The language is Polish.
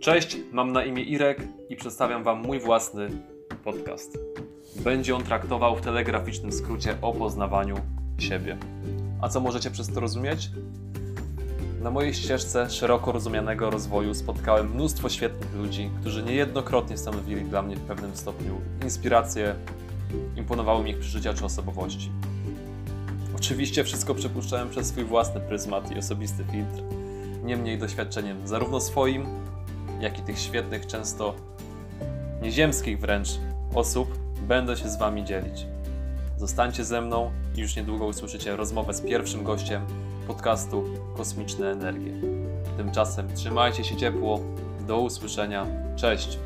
Cześć, mam na imię Irek i przedstawiam Wam mój własny podcast. Będzie on traktował w telegraficznym skrócie o poznawaniu siebie. A co możecie przez to rozumieć? Na mojej ścieżce szeroko rozumianego rozwoju spotkałem mnóstwo świetnych ludzi, którzy niejednokrotnie stanowili dla mnie w pewnym stopniu inspirację, imponowały mi ich przeżycia czy osobowości. Oczywiście wszystko przepuszczałem przez swój własny pryzmat i osobisty filtr, niemniej doświadczeniem zarówno swoim, jak i tych świetnych, często nieziemskich wręcz osób będę się z Wami dzielić. Zostańcie ze mną i już niedługo usłyszycie rozmowę z pierwszym gościem podcastu Kosmiczne Energie. Tymczasem trzymajcie się ciepło, do usłyszenia, cześć!